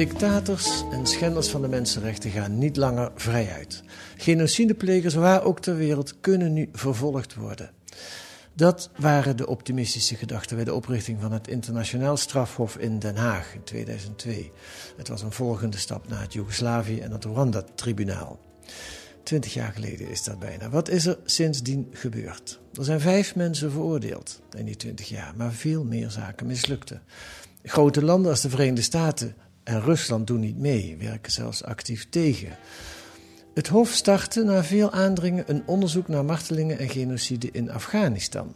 Dictators en schenders van de mensenrechten gaan niet langer vrij uit. Genocideplegers waar ook ter wereld kunnen nu vervolgd worden. Dat waren de optimistische gedachten bij de oprichting van het Internationaal Strafhof in Den Haag in 2002. Het was een volgende stap naar het Joegoslavië en het Rwanda-tribunaal. Twintig jaar geleden is dat bijna. Wat is er sindsdien gebeurd? Er zijn vijf mensen veroordeeld in die twintig jaar, maar veel meer zaken mislukten. Grote landen als de Verenigde Staten en Rusland doen niet mee, werken zelfs actief tegen. Het Hof startte na veel aandringen een onderzoek naar martelingen en genocide in Afghanistan.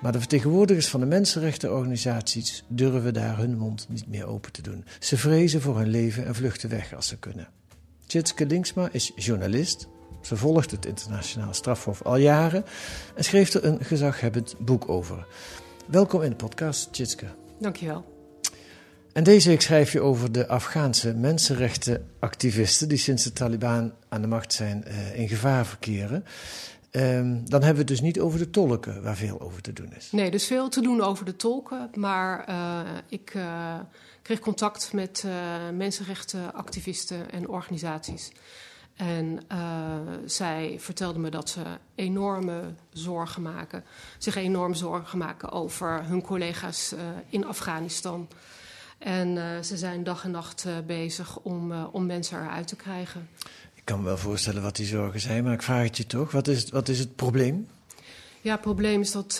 Maar de vertegenwoordigers van de mensenrechtenorganisaties durven daar hun mond niet meer open te doen. Ze vrezen voor hun leven en vluchten weg als ze kunnen. Tjitske Linksma is journalist. Ze volgt het internationaal strafhof al jaren en schreef er een gezaghebbend boek over. Welkom in de podcast, Tjitske. Dankjewel. En deze week schrijf je over de Afghaanse mensenrechtenactivisten die sinds de Taliban aan de macht zijn eh, in gevaar verkeren. Ehm, dan hebben we het dus niet over de tolken, waar veel over te doen is. Nee, dus veel te doen over de tolken. Maar uh, ik uh, kreeg contact met uh, mensenrechtenactivisten en organisaties. En zij vertelden me dat ze enorme zorgen maken, zich enorm zorgen maken over hun collega's in Afghanistan. En uh, ze zijn dag en nacht uh, bezig om, uh, om mensen eruit te krijgen. Ik kan me wel voorstellen wat die zorgen zijn, maar ik vraag het je toch. Wat is, wat is het probleem? Ja, het probleem is dat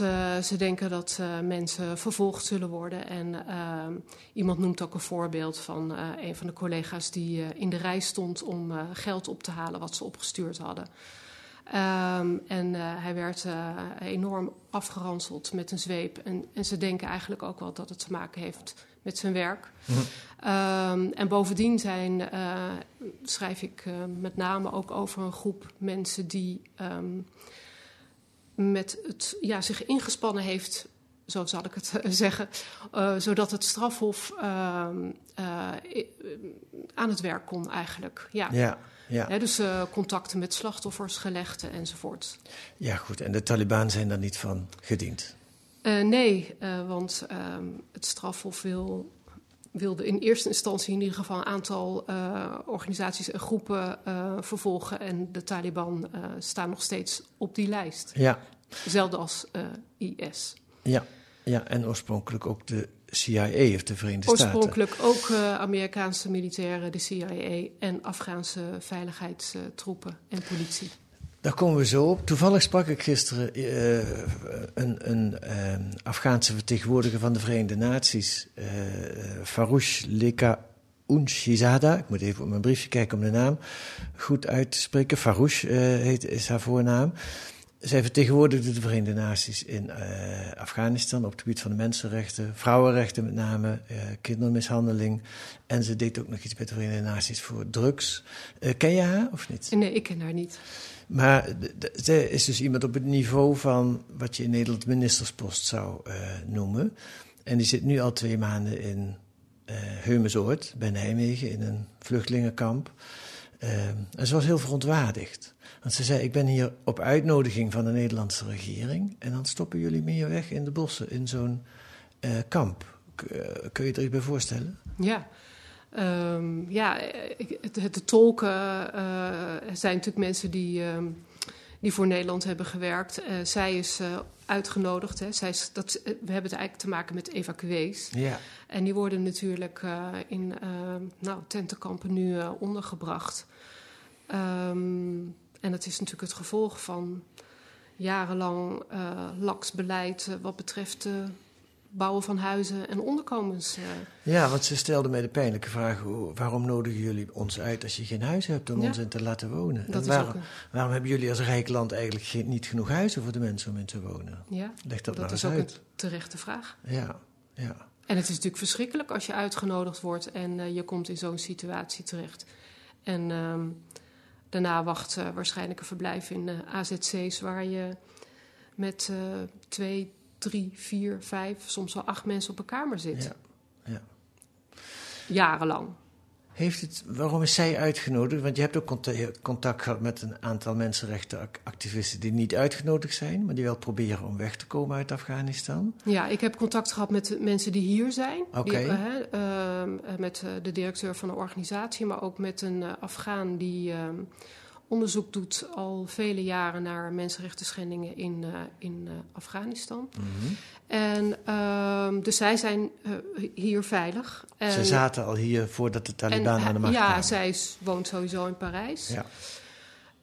ze denken dat mensen vervolgd zullen worden. En iemand noemt ook een voorbeeld van een van de collega's die in de rij stond om geld op te halen wat ze opgestuurd hadden. Um, en hij werd enorm afgeranseld met een zweep. En, en ze denken eigenlijk ook wel dat het te maken heeft met zijn werk. Mm. Um, en bovendien zijn, uh, schrijf ik uh, met name ook over een groep mensen die um, met het, ja, zich ingespannen heeft, zo zal ik het uh, zeggen, zodat het strafhof ehm, aan het werk kon eigenlijk. Ja. ja. Ja. He, dus contacten met slachtoffers, gelegden enzovoort. Ja, goed. En de Taliban zijn daar niet van gediend? Uh, nee, uh, want uh, het strafhof wil, wilde in eerste instantie in ieder geval een aantal organisaties en groepen vervolgen. En de Taliban staan nog steeds op die lijst. Ja. Hetzelfde als IS. Ja. ja, en oorspronkelijk ook de CIA of de Verenigde oorspronkelijk Staten. Oorspronkelijk ook Amerikaanse militairen, de CIA en Afghaanse veiligheidstroepen en politie. Daar komen we zo op. Toevallig sprak ik gisteren uh, een, een uh, Afghaanse vertegenwoordiger van de Verenigde Naties, uh, Farouche Leka Unshizada. Ik moet even op mijn briefje kijken om de naam goed uit te spreken. Farouche heet, is haar voornaam. Zij vertegenwoordigde de Verenigde Naties in Afghanistan op het gebied van de mensenrechten, vrouwenrechten met name, kindermishandeling. En ze deed ook nog iets bij de Verenigde Naties voor drugs. ken je haar of niet? Nee, ik ken haar niet. Maar zij is dus iemand op het niveau van wat je in Nederland ministerspost zou noemen. En die zit nu al twee maanden in Heumesoord, bij Nijmegen, in een vluchtelingenkamp. Uh, en ze was heel verontwaardigd. Want ze zei, ik ben hier op uitnodiging van de Nederlandse regering... en dan stoppen jullie me hier weg in de bossen, in zo'n uh, kamp. K kun je er iets bij voorstellen? Ja, Um, ja, de, de tolken zijn natuurlijk mensen die, um, die voor Nederland hebben gewerkt. Uh, zij is uh, uitgenodigd. Hè. Zij is, dat, we hebben het eigenlijk te maken met evacuees. Ja. En die worden natuurlijk uh, in nou, tentenkampen nu ondergebracht. Um, en dat is natuurlijk het gevolg van jarenlang laks beleid wat betreft bouwen van huizen en onderkomens. Ja, want ze stelde mij de pijnlijke vraag: waarom nodigen jullie ons uit als je geen huis hebt om Ja. ons in te laten wonen? Dat en waarom, ook een- waarom hebben jullie als rijk land eigenlijk geen, niet genoeg huizen voor de mensen om in te wonen? Ja, Leg dat, maar dat is ook uit. een terechte vraag. Ja, ja. En het is natuurlijk verschrikkelijk als je uitgenodigd wordt en eh, je komt in zo'n situatie terecht. En ehm, daarna wacht eh, waarschijnlijk een verblijf in eh, AZC's waar je met eh, twee, drie, vier, vijf, soms wel acht mensen op een kamer zit. ja. ja. Jarenlang. Heeft het, waarom is zij uitgenodigd? Want je hebt ook conta- contact gehad met een aantal mensenrechtenactivisten die niet uitgenodigd zijn, maar die wel proberen om weg te komen uit Afghanistan. Ja, ik heb contact gehad met mensen die hier zijn. Oké. Die, eh, ehm, eh, met eh, de directeur van de organisatie, maar ook met een Afghaan die ehm, onderzoek doet al vele jaren naar mensenrechten schendingen in, eh, in eh, Afghanistan. En ehm, dus zij zijn eh, hier veilig. En, Ze zaten al hier voordat de Taliban en, aan de macht Ja, kwamen. zij is- woont sowieso in Parijs. Ja.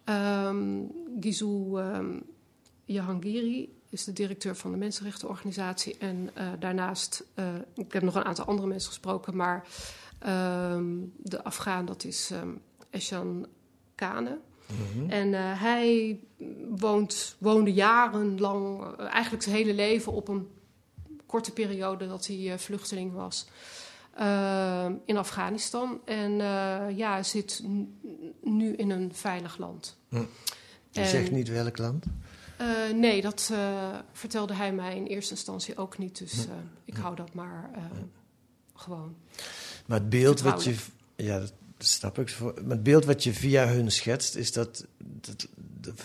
Ehm Gizou ehm, Jahangiri is de directeur van de Mensenrechtenorganisatie. En daarnaast, ik heb nog een aantal andere mensen gesproken, maar de Afghaan, dat is ehm Eshan Kane. Mhm. En eh, hij woont, woonde jarenlang, eh, eigenlijk zijn hele leven op een korte periode dat hij eh, vluchteling was. in Afghanistan. En ja, zit nu in een veilig land. Hm. Je En- zegt niet welk land. Nee, dat vertelde hij mij in eerste instantie ook niet. Hm. Dus eh, ik hou dat maar gewoon. Maar het beeld wat je. Ja, dat snap ik. Maar het beeld wat je via hun schetst, is dat, dat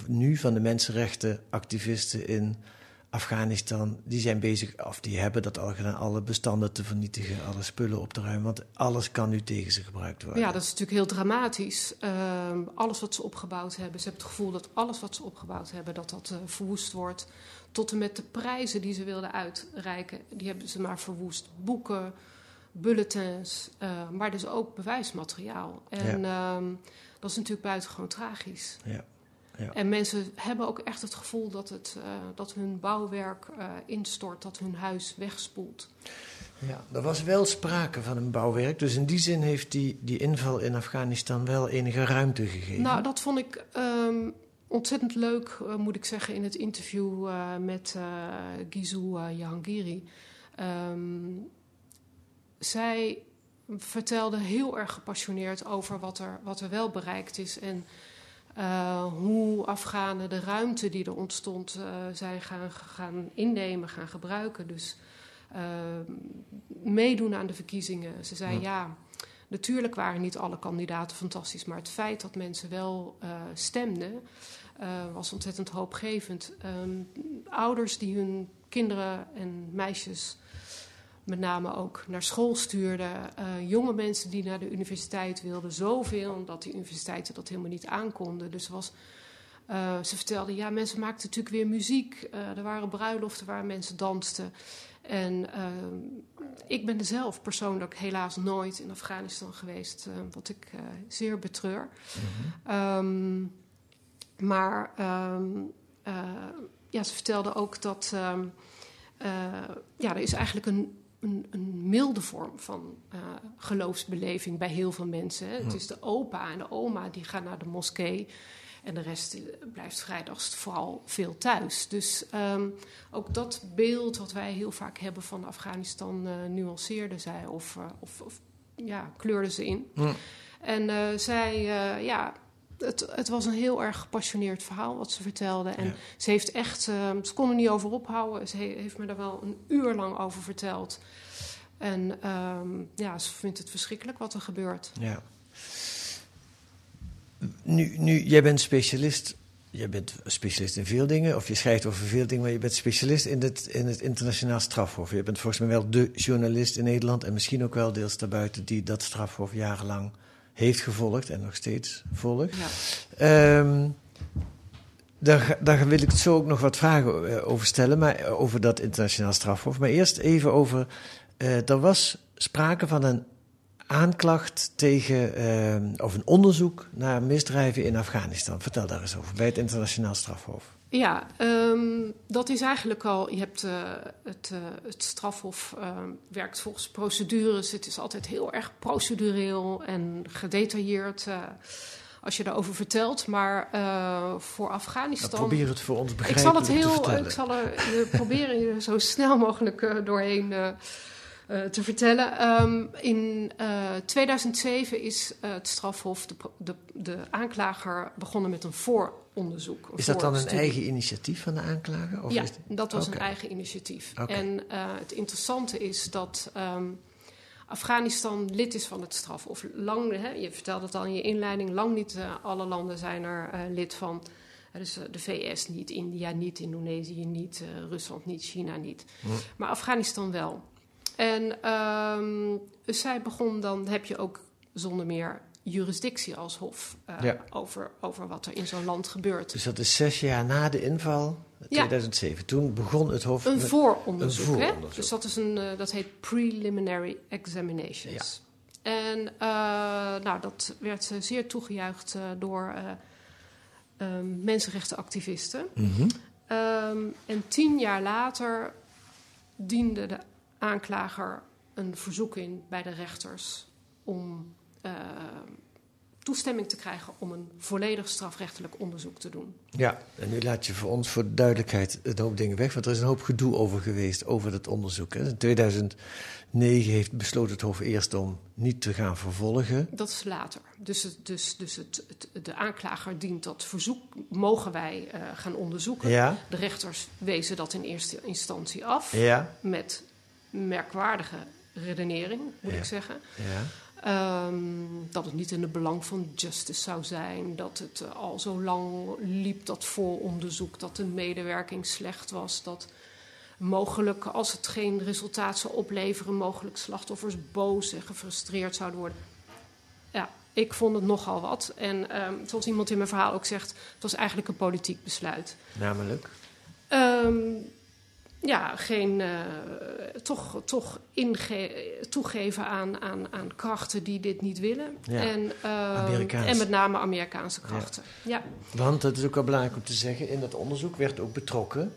nu van de mensenrechtenactivisten in Afghanistan, die zijn bezig, of die hebben dat al gedaan, alle bestanden te vernietigen, alle spullen op te ruimen, want alles kan nu tegen ze gebruikt worden. Ja, dat is natuurlijk heel dramatisch. Ehm, alles wat ze opgebouwd hebben. Ze hebben het gevoel dat alles wat ze opgebouwd hebben, dat dat eh, verwoest wordt. Tot en met de prijzen die ze wilden uitreiken, die hebben ze maar verwoest. Boeken, bulletins, eh, maar dus ook bewijsmateriaal. En ehm, dat is natuurlijk buitengewoon tragisch. Ja. Ja. En mensen hebben ook echt het gevoel dat, het, eh, dat hun bouwwerk eh, instort, dat hun huis wegspoelt. Ja, er was wel sprake van een bouwwerk, dus in die zin heeft die, die inval in Afghanistan wel enige ruimte gegeven. Nou, dat vond ik ehm, ontzettend leuk, moet ik zeggen, in het interview met eh, Jahangiri. Ehm, zij vertelde heel erg gepassioneerd over wat er, wat er wel bereikt is. En eh, hoe Afghanen de ruimte die er ontstond eh, zijn gaan, gaan innemen, gaan gebruiken. Dus ehm, meedoen aan de verkiezingen. Ze zei ja. Natuurlijk waren niet alle kandidaten fantastisch, maar het feit dat mensen wel eh, stemden eh, was ontzettend hoopgevend. Ehm, ouders die hun kinderen en meisjes met name ook naar school stuurden. eh, jonge mensen die naar de universiteit wilden, zoveel, omdat die universiteiten dat helemaal niet aankonden. Dus was, eh, ze vertelde, ja, mensen maakten natuurlijk weer muziek. Eh, er waren bruiloften waar mensen dansten. En ik ben zelf persoonlijk helaas nooit in Afghanistan geweest, wat ik zeer betreur. Ehm, maar ehm, eh, ja, ze vertelde ook dat ehm, eh, ja, er is eigenlijk een, een, een milde vorm van eh, geloofsbeleving bij heel veel mensen. Het is de opa en de oma die gaan naar de moskee. En de rest eh, blijft vrijdags vooral veel thuis. Dus ehm, ook dat beeld wat wij heel vaak hebben van Afghanistan eh nuanceerde zij of, of, of ja, kleurde ze in. Hm. En zij, ja, het, het was een heel erg gepassioneerd verhaal wat ze vertelde. En Ja. ze heeft echt, eh, ze kon er niet over ophouden. Ze he- heeft me daar wel een uur lang over verteld. En ehm, ja, ze vindt het verschrikkelijk wat er gebeurt. Ja. Nu, nu, jij bent specialist. Jij bent specialist in veel dingen, of je schrijft over veel dingen, maar je bent specialist in het, in het internationaal strafhof. Je bent volgens mij wel de journalist in Nederland en misschien ook wel deels daarbuiten die dat strafhof jarenlang heeft gevolgd en nog steeds volgt. Ja. Ehm, Daar, daar wil ik zo ook nog wat vragen eh, over stellen, maar eh, over dat internationaal strafhof. Maar eerst even over. Uh, er was sprake van een aanklacht tegen, uh, of een onderzoek naar misdrijven in Afghanistan. Vertel daar eens over bij het internationaal strafhof. Ja, um, dat is eigenlijk al. Je hebt uh, het, uh, het strafhof uh, werkt volgens procedures. Het is altijd heel erg procedureel en gedetailleerd als je daarover vertelt. Maar voor Afghanistan. Nou, probeer het voor ons begrijpelijk ik zal het heel, te Ik zal er proberen je zo snel mogelijk doorheen te vertellen. Um, in 2007 is het strafhof, de, de, de aanklager, begonnen met een voor onderzoek. Is dat dan een eigen initiatief van de aanklager? Of ja, is dat was een eigen initiatief. Okay. En het interessante is dat um, Afghanistan lid is van het strafhof. Lang, hè, je vertelde het al in je inleiding, lang niet alle landen zijn er lid van. Dus de VS niet, India niet, Indonesië niet, Rusland niet, China niet. Hm. Maar Afghanistan wel. En um, dus zij begon dan, heb je ook zonder meer jurisdictie als hof uh, ja. over, over wat er in zo'n land gebeurt. Dus dat is zes jaar na de inval, 2007. Ja. Toen begon het hof een vooronderzoek. Een vooronderzoek. Hè? Dus dat, is een, uh, dat heet preliminary examinations. Ja. En uh, nou, dat werd zeer toegejuicht door um, mensenrechtenactivisten. Mm -hmm. um, en tien jaar later diende de aanklager een verzoek in bij de rechters om uh, toestemming te krijgen om een volledig strafrechtelijk onderzoek te doen. Ja, en nu laat je voor ons voor de duidelijkheid een hoop dingen weg, want er is een hoop gedoe over geweest over dat onderzoek. Hè. In 2009 heeft besloten het Hof eerst om niet te gaan vervolgen. Dat is later. Dus, het, dus, dus het, het, de aanklager dient dat verzoek, mogen wij uh, gaan onderzoeken. Ja. De rechters wezen dat in eerste instantie af ja. met merkwaardige redenering, moet ja. ik zeggen. Ja. Um, dat het niet in het belang van justice zou zijn. Dat het uh, al zo lang liep, dat vooronderzoek. Dat de medewerking slecht was. Dat mogelijk, als het geen resultaat zou opleveren, mogelijk slachtoffers boos en gefrustreerd zouden worden. Ja, ik vond het nogal wat. En um, zoals iemand in mijn verhaal ook zegt, het was eigenlijk een politiek besluit. Namelijk? Um, ja, geen, uh, toch, toch inge- toegeven aan, aan, aan krachten die dit niet willen. Ja. En, uh, en met name Amerikaanse krachten. Ja. ja. Want, dat is ook wel belangrijk om te zeggen, in dat onderzoek werd ook betrokken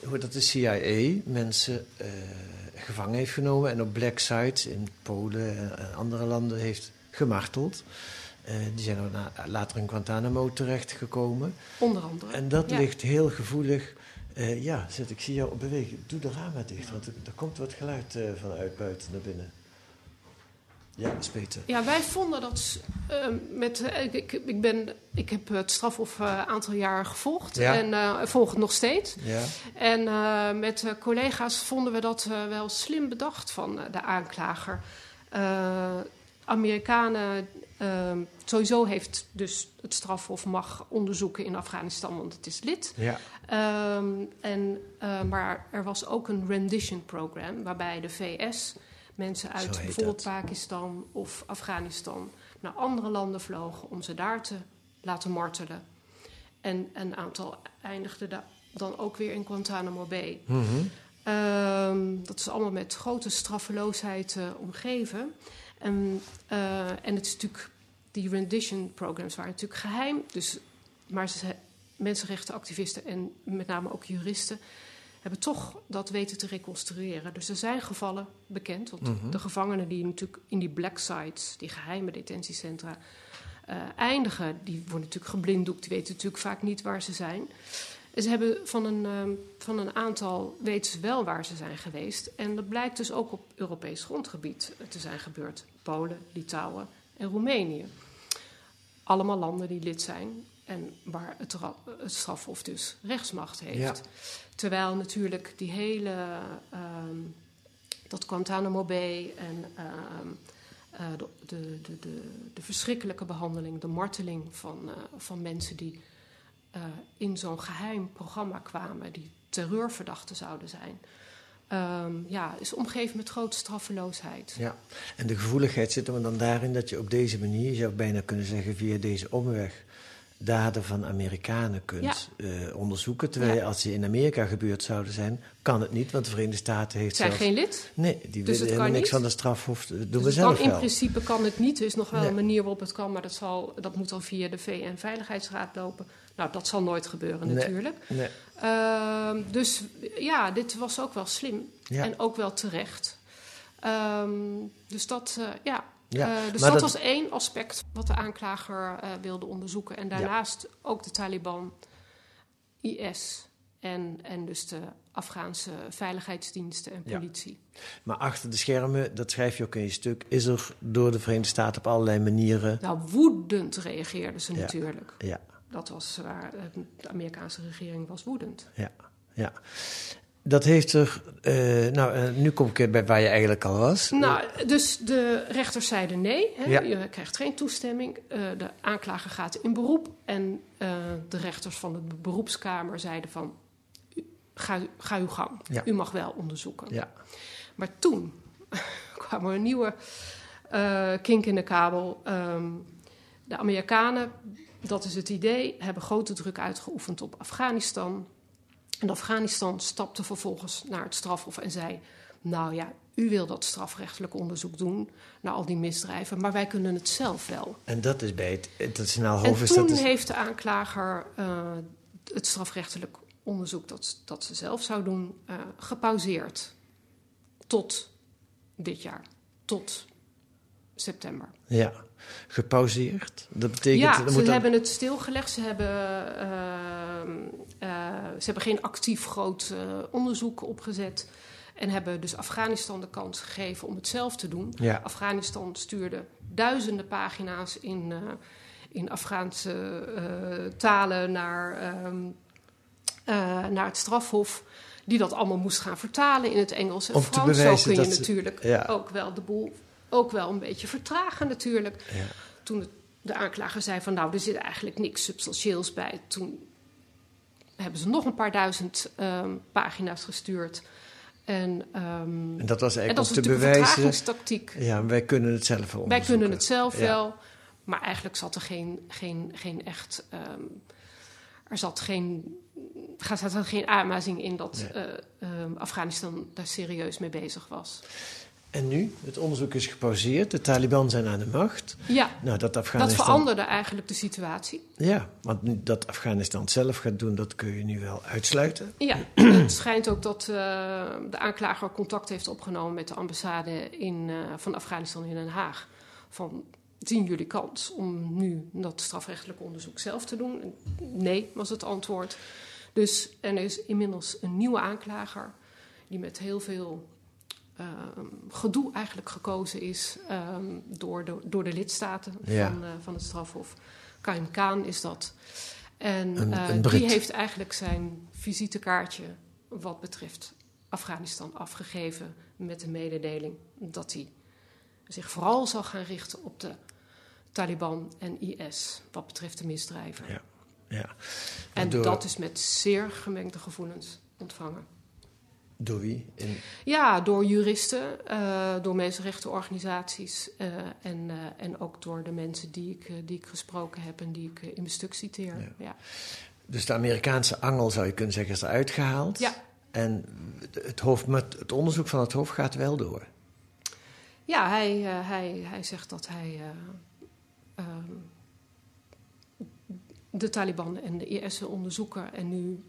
dat de CIA mensen uh, gevangen heeft genomen en op black sites in Polen en andere landen heeft gemarteld. Uh, die zijn er later in Guantanamo terechtgekomen. Onder andere. En dat ja. ligt heel gevoelig uh, ja, zet, ik zie jou bewegen. Doe de ramen dicht, want er, er komt wat geluid uh, vanuit buiten naar binnen. Ja, dat is beter. Ja, wij vonden dat uh, met. Ik, ik, ben, ik heb het strafhof een aantal jaar gevolgd ja. en volg het nog steeds. Ja. En met collega's vonden we dat wel slim bedacht van de aanklager. Amerikanen Uh, sowieso heeft dus het strafhof mag onderzoeken in Afghanistan, want het is lid. Ja. Um, en, uh, maar er was ook een rendition program waarbij de VS mensen uit bijvoorbeeld dat. Pakistan of Afghanistan naar andere landen vlogen om ze daar te laten martelen. En een aantal eindigde da dan ook weer in Guantanamo Bay. Mm -hmm. um, dat is allemaal met grote straffeloosheid uh, omgeven. En, uh, en het is natuurlijk, die rendition programs waren natuurlijk geheim. Dus, maar ze, mensenrechtenactivisten en met name ook juristen hebben toch dat weten te reconstrueren. Dus er zijn gevallen bekend. Want Mhm. mm -hmm. de gevangenen die natuurlijk in die black sites, die geheime detentiecentra, uh, eindigen, die worden natuurlijk geblinddoekt. Die weten natuurlijk vaak niet waar ze zijn. Ze hebben van een, um, van een aantal weten ze wel waar ze zijn geweest. En dat blijkt dus ook op Europees grondgebied te zijn gebeurd. Polen, Litouwen en Roemenië. Allemaal landen die lid zijn en waar het, het strafhof dus rechtsmacht heeft. Ja. Terwijl natuurlijk die hele, um, dat Guantanamo Bay en um, uh, de, de, de, de, de verschrikkelijke behandeling, de marteling van, uh, van mensen die uh, in zo'n geheim programma kwamen, die terreurverdachten zouden zijn. Um, ja, is omgeven met grote straffeloosheid. Ja, en de gevoeligheid zit er dan daarin dat je op deze manier, je zou bijna kunnen zeggen via deze omweg, daden van Amerikanen kunt eh, onderzoeken. Terwijl als die in Amerika gebeurd zouden zijn, kan het niet, want de Verenigde Staten heeft zijn zelfs... geen lid. Nee, die Dus willen helemaal niks niet. van de strafhof. Dat doen we Dus het zelf kan, in principe kan het niet. Er is nog wel Nee. een manier waarop het kan, maar dat, zal, dat moet dan via de VN-veiligheidsraad lopen. Nou, dat zal nooit gebeuren Nee. natuurlijk. Nee. Ehm, dus ja, dit was ook wel slim Ja. en ook wel terecht. Ehm, dus dat, eh, ja. Ja, Eh, dus dat, dat- was één aspect wat de aanklager eh, wilde onderzoeken. En daarnaast ook de Taliban, IS en, en dus de Afghaanse veiligheidsdiensten en Ja. politie. Maar achter de schermen, dat schrijf je ook in je stuk, is er door de Verenigde Staten op allerlei manieren. Nou, woedend reageerden ze Ja. natuurlijk. Ja, Dat was waar eh, de Amerikaanse regering was woedend. ja, ja. Dat heeft er. eh, nou, eh, nu kom ik bij waar je eigenlijk al was. Nou, dus de rechters zeiden nee. Hè? Ja. Je krijgt geen toestemming. De aanklager gaat in beroep. En de rechters van de beroepskamer zeiden van... Ga, ga uw gang. Ja. U mag wel onderzoeken. Ja, Maar toen kwam er een nieuwe kink in de kabel. Ehm, de Amerikanen, dat is het idee, hebben grote druk uitgeoefend op Afghanistan. En Afghanistan stapte vervolgens naar het strafhof en zei: Nou ja, u wil dat strafrechtelijk onderzoek doen naar al die misdrijven, maar wij kunnen het zelf wel. en dat is bij het internationaal En hof. is toen dat heeft de aanklager eh, het strafrechtelijk onderzoek dat, dat ze zelf zou doen, eh, gepauzeerd. Tot dit jaar. Tot september. Ja, gepauzeerd. Dat betekent. ja, er ze moet dan- hebben het stilgelegd. Ze hebben, ehm, eh, ze hebben geen actief groot eh, onderzoek opgezet. En hebben dus Afghanistan de kans gegeven om het zelf te doen. Ja. Afghanistan stuurde duizenden pagina's in, eh, in Afghaanse eh, talen naar, ehm, eh, naar het strafhof. Die dat allemaal moest gaan vertalen in het Engels en Frans. Zo kun je dat natuurlijk ja. ook wel de boel ook wel een beetje vertragen natuurlijk. Ja. Toen het- de aanklager zei van nou, er zit eigenlijk niks substantieels bij. Toen hebben ze nog een paar duizend ehm, pagina's gestuurd. En, ehm, En dat was en eigenlijk dat is om te bewijzen. vertragingstactiek. Ja, wij kunnen het zelf wel Wij kunnen het zelf Ja. wel, maar eigenlijk zat er geen, geen, geen echt. ehm, er zat geen, er zat er geen aanwijzing in dat Nee. eh, Afghanistan daar serieus mee bezig was. En nu? Het onderzoek is gepauzeerd. De Taliban zijn aan de macht. Ja, Nou, dat dat Afghanistan. veranderde eigenlijk de situatie. Ja, want nu dat Afghanistan zelf gaat doen, dat kun je nu wel uitsluiten. Ja, het schijnt ook dat eh, de aanklager contact heeft opgenomen met de ambassade in, eh, van Afghanistan in Den Haag. Van, zien jullie kans om nu dat strafrechtelijk onderzoek zelf te doen? En Nee, was het antwoord. Dus en er is inmiddels een nieuwe aanklager die met heel veel eh, gedoe eigenlijk gekozen is eh, door, de, door de lidstaten Ja. van, eh, van het strafhof. Kaim Kaan is dat. En Een- eh, een die heeft eigenlijk zijn visitekaartje wat betreft Afghanistan afgegeven met de mededeling dat hij zich vooral zal gaan richten op de Taliban en IS wat betreft de misdrijven. Ja. Ja. En door, dat is met zeer gemengde gevoelens ontvangen. Door wie? In, Ja, door juristen, eh, door mensenrechtenorganisaties eh, en, eh, en ook door de mensen die ik, die ik gesproken heb en die ik in mijn stuk citeer. Ja. Ja. dus de Amerikaanse angel, zou je kunnen zeggen, is eruit gehaald. Ja. En het, hoofd, met het onderzoek van het Hof gaat wel door. Ja, hij, hij, hij zegt dat hij eh, ehm, de Taliban en de IS onderzoeken. En nu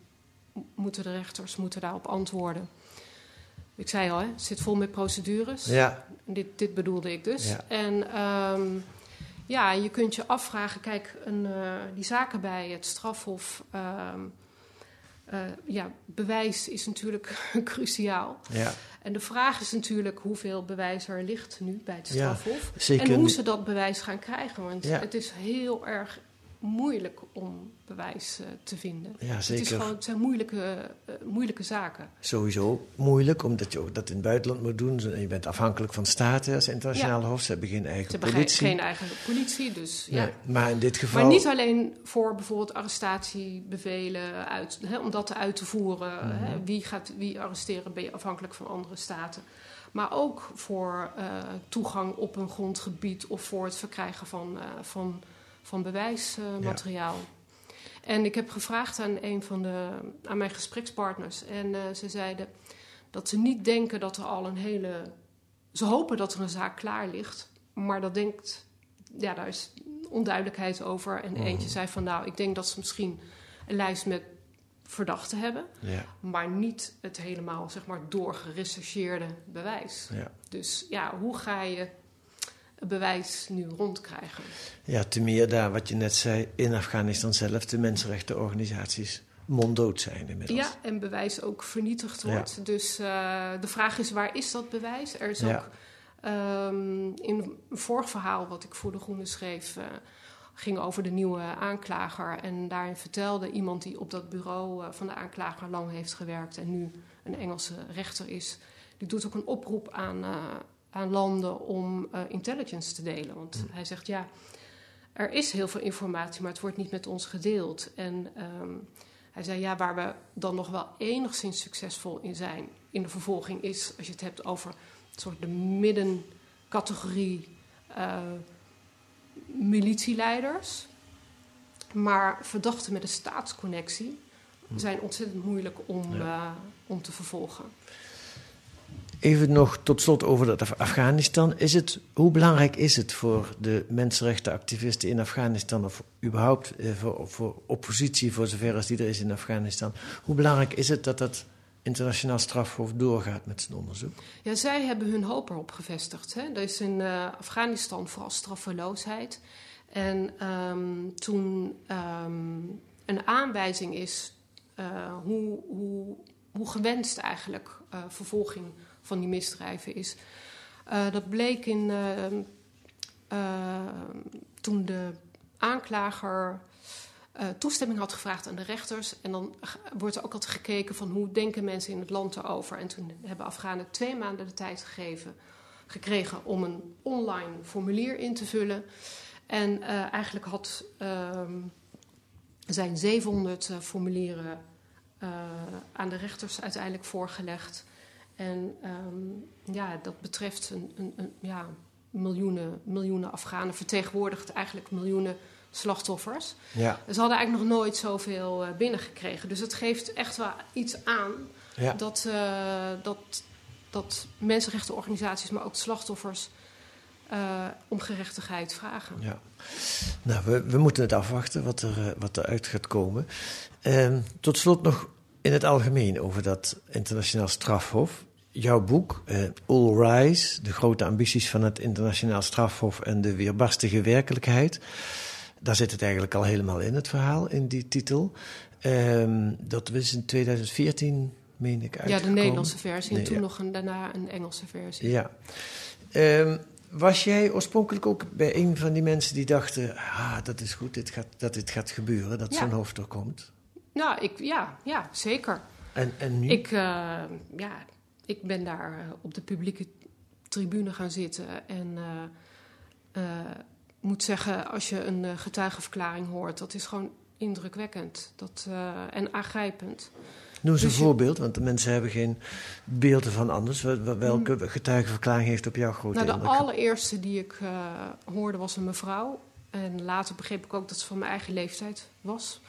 moeten de rechters moeten daarop antwoorden. Ik zei al, hè, het zit vol met procedures. Ja, Dit, dit bedoelde ik dus. Ja. En ehm, ja, je kunt je afvragen, kijk, een, eh, die zaken bij het strafhof. eh, ja, bewijs is natuurlijk cruciaal. ja. En de vraag is natuurlijk hoeveel bewijs er ligt nu bij het Ja, strafhof. zeker. En hoe ze dat bewijs gaan krijgen. Want Ja. het is heel erg moeilijk om bewijs eh, te vinden. Ja, Het, is zeker. gewoon, het zijn moeilijke, eh, moeilijke zaken. Sowieso moeilijk, omdat je ook dat in het buitenland moet doen. En je bent afhankelijk van staten als internationale hof. Ze hebben geen eigen Ze hebben geen, politie. geen eigen politie, dus ja. Nee, maar in dit geval... Maar niet alleen voor bijvoorbeeld arrestatiebevelen, uit, hè, om dat uit te voeren. Mhm. hè, wie, gaat, wie arresteren ben je afhankelijk van andere staten. Maar ook voor eh, toegang op een grondgebied of voor het verkrijgen van, eh, van, van bewijsmateriaal. En ik heb gevraagd aan een van de, aan mijn gesprekspartners. En uh, ze zeiden dat ze niet denken dat er al een hele. Ze hopen dat er een zaak klaar ligt. Maar dat denkt. Ja, daar is onduidelijkheid over. En eentje zei van nou, ik denk dat ze misschien een lijst met verdachten hebben. Ja. Maar niet het helemaal, zeg maar, doorgerechercheerde bewijs. Ja. Dus ja, hoe ga je bewijs nu rondkrijgen? Ja, te meer daar wat je net zei, in Afghanistan zelf de mensenrechtenorganisaties monddood zijn inmiddels. Ja, en bewijs ook vernietigd wordt. Dus uh, de vraag is, waar is dat bewijs? Er is Ja. ook um, in een vorig verhaal wat ik voor De Groene schreef... Uh, ging over de nieuwe aanklager. En daarin vertelde iemand die op dat bureau uh, van de aanklager lang heeft gewerkt... en nu een Engelse rechter is... die doet ook een oproep aan, aan landen om uh, intelligence te delen. Want mm. hij zegt, ja, er is heel veel informatie... maar het wordt niet met ons gedeeld. En um, hij zei, ja, waar we dan nog wel enigszins succesvol in zijn... in de vervolging is, als je het hebt over een soort de middencategorie... Uh, militieleiders. Maar verdachten met een staatsconnectie zijn ontzettend moeilijk om, ja. uh, om te vervolgen. Even nog tot slot over dat Afghanistan. Is het, hoe belangrijk is het voor de mensenrechtenactivisten in Afghanistan, of überhaupt eh, voor, voor oppositie, voor zover als die er is in Afghanistan, hoe belangrijk is het dat dat internationaal strafhof doorgaat met zijn onderzoek? Ja, zij hebben hun hoop erop gevestigd. Hè. Er is in uh, Afghanistan vooral straffeloosheid. En um, toen um, een aanwijzing is uh, hoe, hoe, hoe, gewenst eigenlijk uh, vervolging van die misdrijven is. Uh, dat bleek in, toen de aanklager uh, toestemming had gevraagd aan de rechters. En dan wordt er ook altijd gekeken van hoe denken mensen in het land erover. En toen hebben Afghanen twee maanden de tijd gegeven, gekregen om een online formulier in te vullen. En uh, eigenlijk had, uh, zijn 700 uh, formulieren aan de rechters uiteindelijk voorgelegd. En um, ja, dat betreft een, een, een, ja, miljoenen, miljoenen Afghanen, vertegenwoordigt eigenlijk miljoenen slachtoffers. Ja. Ze hadden eigenlijk nog nooit zoveel uh, binnengekregen. Dus het geeft echt wel iets aan ja. dat, uh, dat, dat mensenrechtenorganisaties, maar ook slachtoffers, uh, om gerechtigheid vragen. Ja. Nou, we, we moeten het afwachten wat er, wat eruit gaat komen. Uh, tot slot nog in het algemeen over dat internationaal strafhof. Jouw boek, uh, All Rise, de grote ambities van het internationaal strafhof en de weerbarstige werkelijkheid. Daar zit het eigenlijk al helemaal in, het verhaal, in die titel. Um, dat was in 2014, meen ik, uitgekomen. Ja, de Nederlandse versie nee, en toen ja. nog een, daarna een Engelse versie. Ja. Um, was jij oorspronkelijk ook bij een van die mensen die dachten... ah, dat is goed, dit gaat, dat dit gaat gebeuren, dat Ja. zo'n hoofd er komt? Nou, ik, ja, ja, zeker. En, en nu? Ik, uh, ja, ik ben daar uh, op de publieke tribune gaan zitten en uh, moet zeggen, als je een getuigenverklaring hoort, dat is gewoon indrukwekkend dat, en aangrijpend. Noem eens een dus je- voorbeeld, want de mensen hebben geen beelden van anders. Wel- wel- Welke getuigenverklaring heeft op jou grote Nou, de indruk? allereerste die ik uh, hoorde was een mevrouw. En later begreep ik ook dat ze van mijn eigen leeftijd was.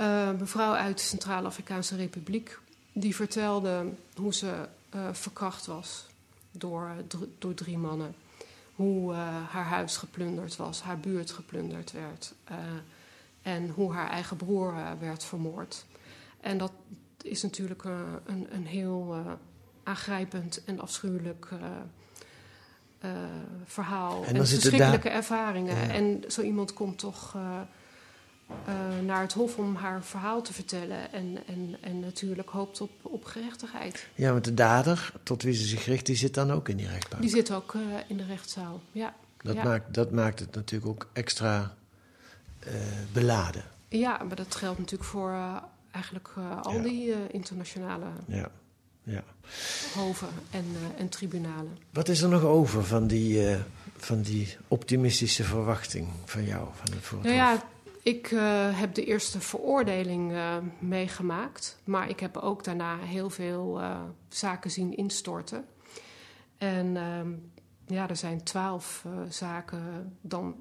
Uh, mevrouw uit de Centraal-Afrikaanse Republiek. Die vertelde hoe ze uh, verkracht was door, dr- door drie mannen. Hoe uh, haar huis geplunderd was, haar buurt geplunderd werd. En hoe haar eigen broer werd vermoord. En dat is natuurlijk een, een heel aangrijpend en afschuwelijk uh, verhaal. En verschrikkelijke ervaringen. Ja. En zo iemand komt toch uh, naar het hof om haar verhaal te vertellen. En, en, en natuurlijk hoopt op, op gerechtigheid. Ja, want de dader, tot wie ze zich richt, die zit dan ook in die rechtbank. Die zit ook uh, in de rechtszaal. Ja. Dat, ja. maakt, dat maakt het natuurlijk ook extra uh, beladen. ja, maar dat geldt natuurlijk voor eigenlijk uh, al Ja. die uh, internationale Ja. Ja. hoven en, uh, en tribunalen. Wat is er nog over van die, van die optimistische verwachting van jou? Van het Nou ja, ik uh, heb de eerste veroordeling uh, meegemaakt. Maar ik heb ook daarna heel veel uh, zaken zien instorten. En um, ja, er zijn twaalf zaken dan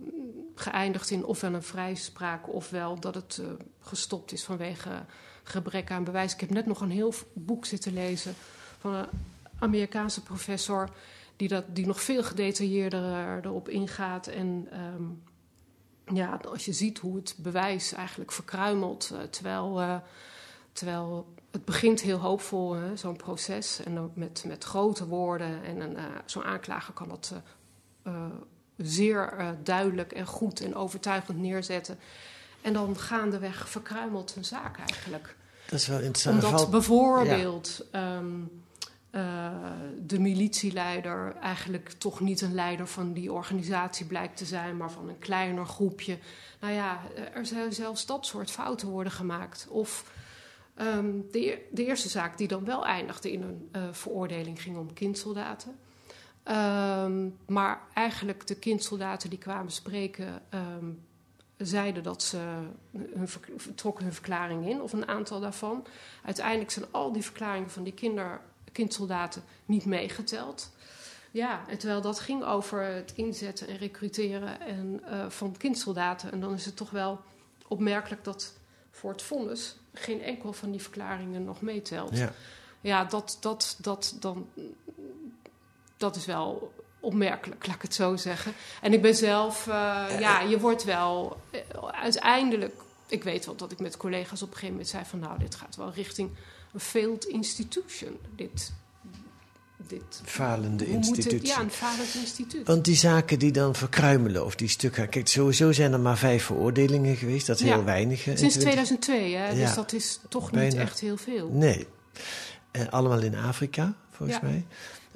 geëindigd in ofwel een vrijspraak ofwel dat het gestopt is vanwege gebrek aan bewijs. Ik heb net nog een heel boek zitten lezen van een Amerikaanse professor die, dat, die nog veel gedetailleerder erop ingaat. En ehm, ja, als je ziet hoe het bewijs eigenlijk verkruimelt, terwijl, terwijl het begint heel hoopvol, zo'n proces. En dan met, met grote woorden. En uh, zo'n aanklager kan dat uh, zeer duidelijk en goed en overtuigend neerzetten. En dan gaandeweg verkruimelt een zaak eigenlijk. Dat is wel interessant. Omdat bijvoorbeeld ja. um, de militieleider eigenlijk toch niet een leider van die organisatie blijkt te zijn, maar van een kleiner groepje. Nou ja, er zijn zelfs dat soort fouten worden gemaakt. Of Um, de, de, eerste zaak die dan wel eindigde in een uh, veroordeling ging om kindsoldaten. Um, maar eigenlijk de kindsoldaten die kwamen spreken um, zeiden dat ze hun, trokken hun verklaring in, of een aantal daarvan. Uiteindelijk zijn al die verklaringen van die kinder, kindsoldaten niet meegeteld. Ja, en terwijl dat ging over het inzetten en recruteren en, uh, van kindsoldaten. En dan is het toch wel opmerkelijk dat voor het vonnis geen enkel van die verklaringen nog meetelt. Ja, ja dat, dat, dat, dan, dat is wel opmerkelijk, laat ik het zo zeggen. En ik ben zelf, uh, ja, je wordt wel uiteindelijk. Ik weet wel dat ik met collega's op een gegeven moment zei van nou, dit gaat wel richting een failed institution. Dit, dit falende instituut. ja, een falend instituut. Want die zaken die dan verkruimelen of die stukken... Kijk, sowieso zijn er maar vijf veroordelingen geweest. Dat is heel weinig. Sinds 2002, hè? Dus dat is toch niet echt heel veel. Nee. Eh, allemaal in Afrika, volgens mij.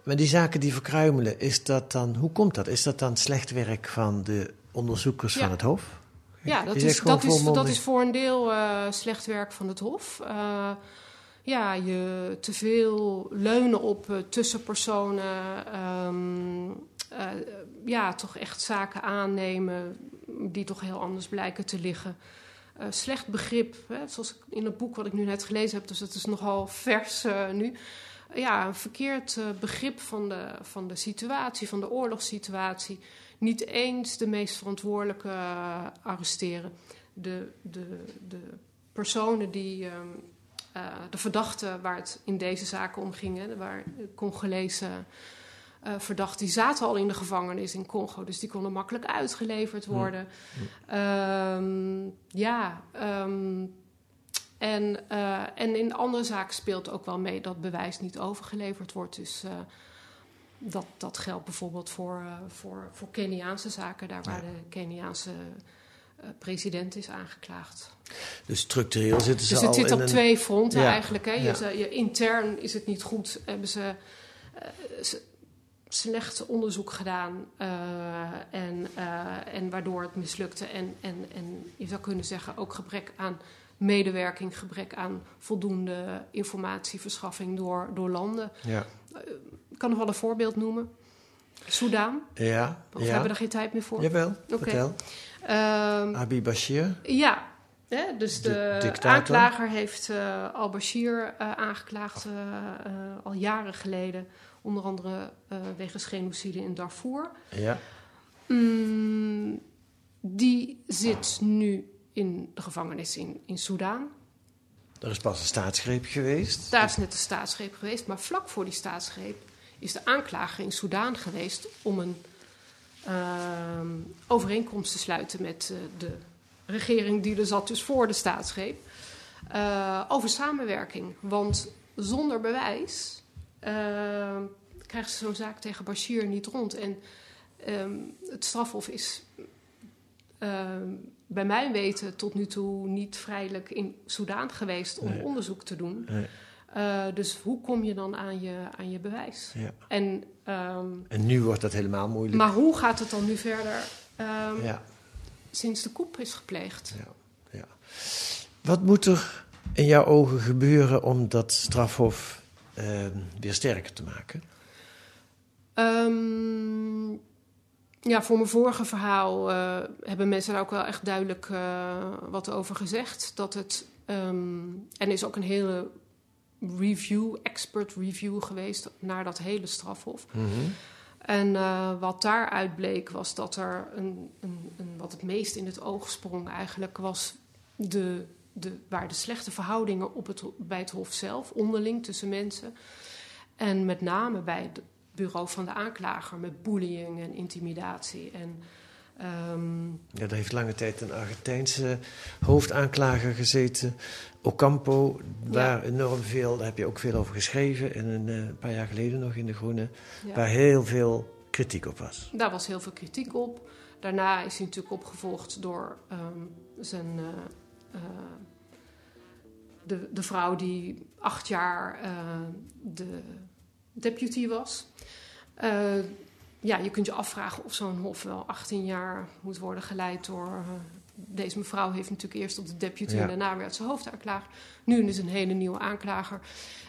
Maar die zaken die verkruimelen, is dat dan... Hoe komt dat? Is dat dan slecht werk van de onderzoekers van het Hof? Ja, dat is, dat, is, dat is voor een deel uh, slecht werk van het Hof. Uh, ja, je te veel leunen op uh, tussenpersonen. Um, uh, ja, toch echt zaken aannemen die toch heel anders blijken te liggen. Uh, slecht begrip, hè, zoals in het boek wat ik nu net gelezen heb, dus het is nogal vers nu. ja, een verkeerd begrip van de, van de situatie, van de oorlogssituatie. Niet eens de meest verantwoordelijke arresteren. De, de, de personen die. Uh, de verdachten waar het in deze zaken om ging, hè, waar Congolese uh, verdachten, die zaten al in de gevangenis in Congo, dus die konden makkelijk uitgeleverd worden. Mm. Um, ja, um, en, uh, en in andere zaken speelt ook wel mee dat bewijs niet overgeleverd wordt. Dus dat, dat geldt bijvoorbeeld voor, voor, voor Keniaanse zaken, daar waar de Keniaanse president is aangeklaagd. Dus structureel zitten ze dus het al zit op een... twee fronten ja. eigenlijk. Hè? Je, ja. je, intern is het niet goed. Hebben ze uh, slecht onderzoek gedaan. Uh, en, uh, en waardoor het mislukte. En, en, en je zou kunnen zeggen ook gebrek aan medewerking. Gebrek aan voldoende informatieverschaffing door, door landen. Ja. Ik kan nog wel een voorbeeld noemen. Soudaan. Ja. Of ja. hebben we daar geen tijd meer voor? Jawel, okay. vertel. Um, Abi Bashir. Ja, Hè? Dus de, de aanklager heeft uh, al-Bashir uh, aangeklaagd uh, al jaren geleden. Onder andere wegens genocide in Darfur. Ja. Mm, die zit nu in de gevangenis in, in Soudaan. Er is pas een staatsgreep geweest. Daar is net een staatsgreep geweest. Maar vlak voor die staatsgreep is de aanklager in Soudaan geweest... om een ehm, overeenkomst te sluiten met de regering die er zat, dus voor de staatsgreep, uh, over samenwerking. Want zonder bewijs uh, krijgt ze zo'n zaak tegen Bashir niet rond. En um, het strafhof is bij mijn weten tot nu toe niet vrijelijk in Soudaan geweest om nee. onderzoek te doen. Nee. Uh, dus hoe kom je dan aan je, aan je bewijs? Ja. En, um, en nu wordt dat helemaal moeilijk. Maar hoe gaat het dan nu verder? Um, ja sinds de koep is gepleegd. Ja, ja. Wat moet er in jouw ogen gebeuren om dat strafhof uh, weer sterker te maken? Um, ja, voor mijn vorige verhaal uh, hebben mensen daar ook wel echt duidelijk uh, wat over gezegd. Dat het. En is ook een hele review, expert review geweest naar dat hele strafhof. Mm -hmm. En uh, wat daaruit bleek was dat er een, een, een wat het meest in het oog sprong eigenlijk was de, de, waar de slechte verhoudingen op het, bij het Hof zelf, onderling tussen mensen. En met name bij het bureau van de aanklager met bullying en intimidatie. En, um... ja, daar heeft lange tijd een Argentijnse hoofdaanklager gezeten, Ocampo. Waar enorm veel, daar heb je ook veel over geschreven, en een, een paar jaar geleden nog in De Groene, waar heel veel kritiek op was. Daar was heel veel kritiek op. Daarna is hij natuurlijk opgevolgd door um, zijn. Uh, uh, de, de vrouw die acht jaar uh, de deputy was. Ja, je kunt je afvragen of zo'n hof wel 18 jaar moet worden geleid door. deze mevrouw heeft natuurlijk eerst op de deputy en daarna werd ze hoofdaanklager. Nu is een hele nieuwe aanklager.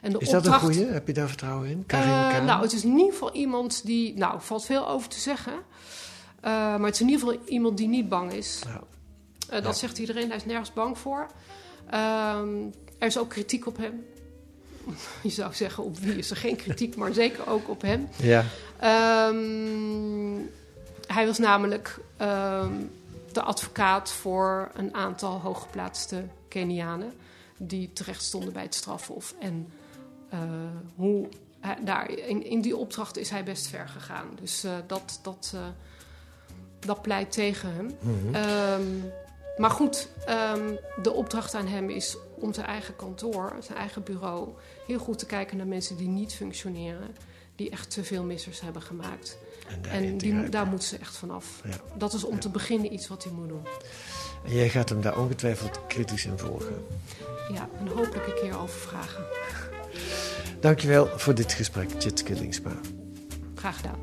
En de is dat opdracht, een goede? Heb je daar vertrouwen in? nou, het is in ieder geval iemand die. Nou, valt veel over te zeggen. Uh, maar het is in ieder geval iemand die niet bang is. Ja. Uh, dat zegt iedereen, hij is nergens bang voor. Um, er is ook kritiek op hem. Je zou zeggen, op wie is er geen kritiek, maar zeker ook op hem. Ja. Um, hij was namelijk um, de advocaat voor een aantal hooggeplaatste Kenianen... die terecht stonden bij het strafhof. En uh, hoe, daar, in, in, die opdracht is hij best ver gegaan. Dus uh, dat... dat uh, dat pleit tegen hem. Mm -hmm. um, maar goed, um, de opdracht aan hem is om zijn eigen kantoor, zijn eigen bureau, heel goed te kijken naar mensen die niet functioneren, die echt te veel missers hebben gemaakt. En, en die, daar moet ze echt vanaf. Ja. Dat is om ja. te beginnen iets wat hij moet doen. En jij gaat hem daar ongetwijfeld kritisch in volgen. Ja, en hopelijk een keer over vragen. Dankjewel voor dit gesprek, Jitske Lingsma. Graag gedaan.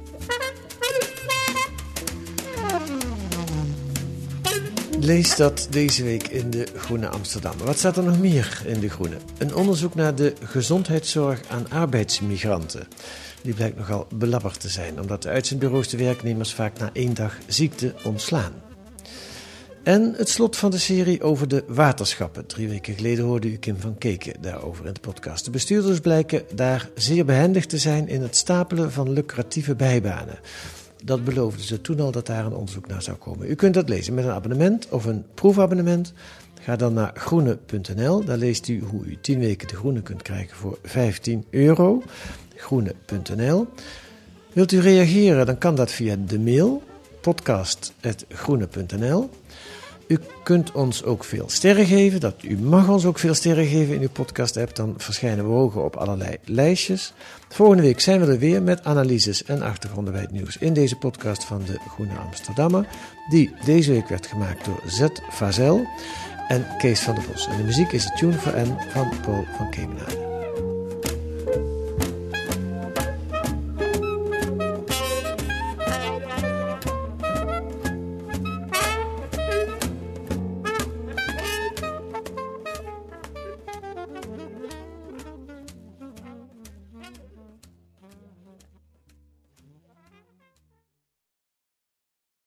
Lees dat deze week in de Groene Amsterdam. Wat staat er nog meer in de Groene? Een onderzoek naar de gezondheidszorg aan arbeidsmigranten. Die blijkt nogal belabberd te zijn, omdat de uitzendbureaus de werknemers vaak na één dag ziekte ontslaan. En het slot van de serie over de waterschappen. Drie weken geleden hoorde u Kim van Keken daarover in de podcast. De bestuurders blijken daar zeer behendig te zijn in het stapelen van lucratieve bijbanen dat beloofden ze toen al dat daar een onderzoek naar zou komen. U kunt dat lezen met een abonnement of een proefabonnement. Ga dan naar groene.nl. Daar leest u hoe u 10 weken de groene kunt krijgen voor 15 euro. Groene.nl. Wilt u reageren, dan kan dat via de mail podcast.groene.nl. U kunt ons ook veel sterren geven. Dat, u mag ons ook veel sterren geven in uw podcast-app. Dan verschijnen we hoger op allerlei lijstjes. Volgende week zijn we er weer met analyses en achtergronden bij het nieuws in deze podcast van de Groene Amsterdammer. Die deze week werd gemaakt door Z. Vazel en Kees van der Bos. En de muziek is de Tune for N van Paul van Kemenade.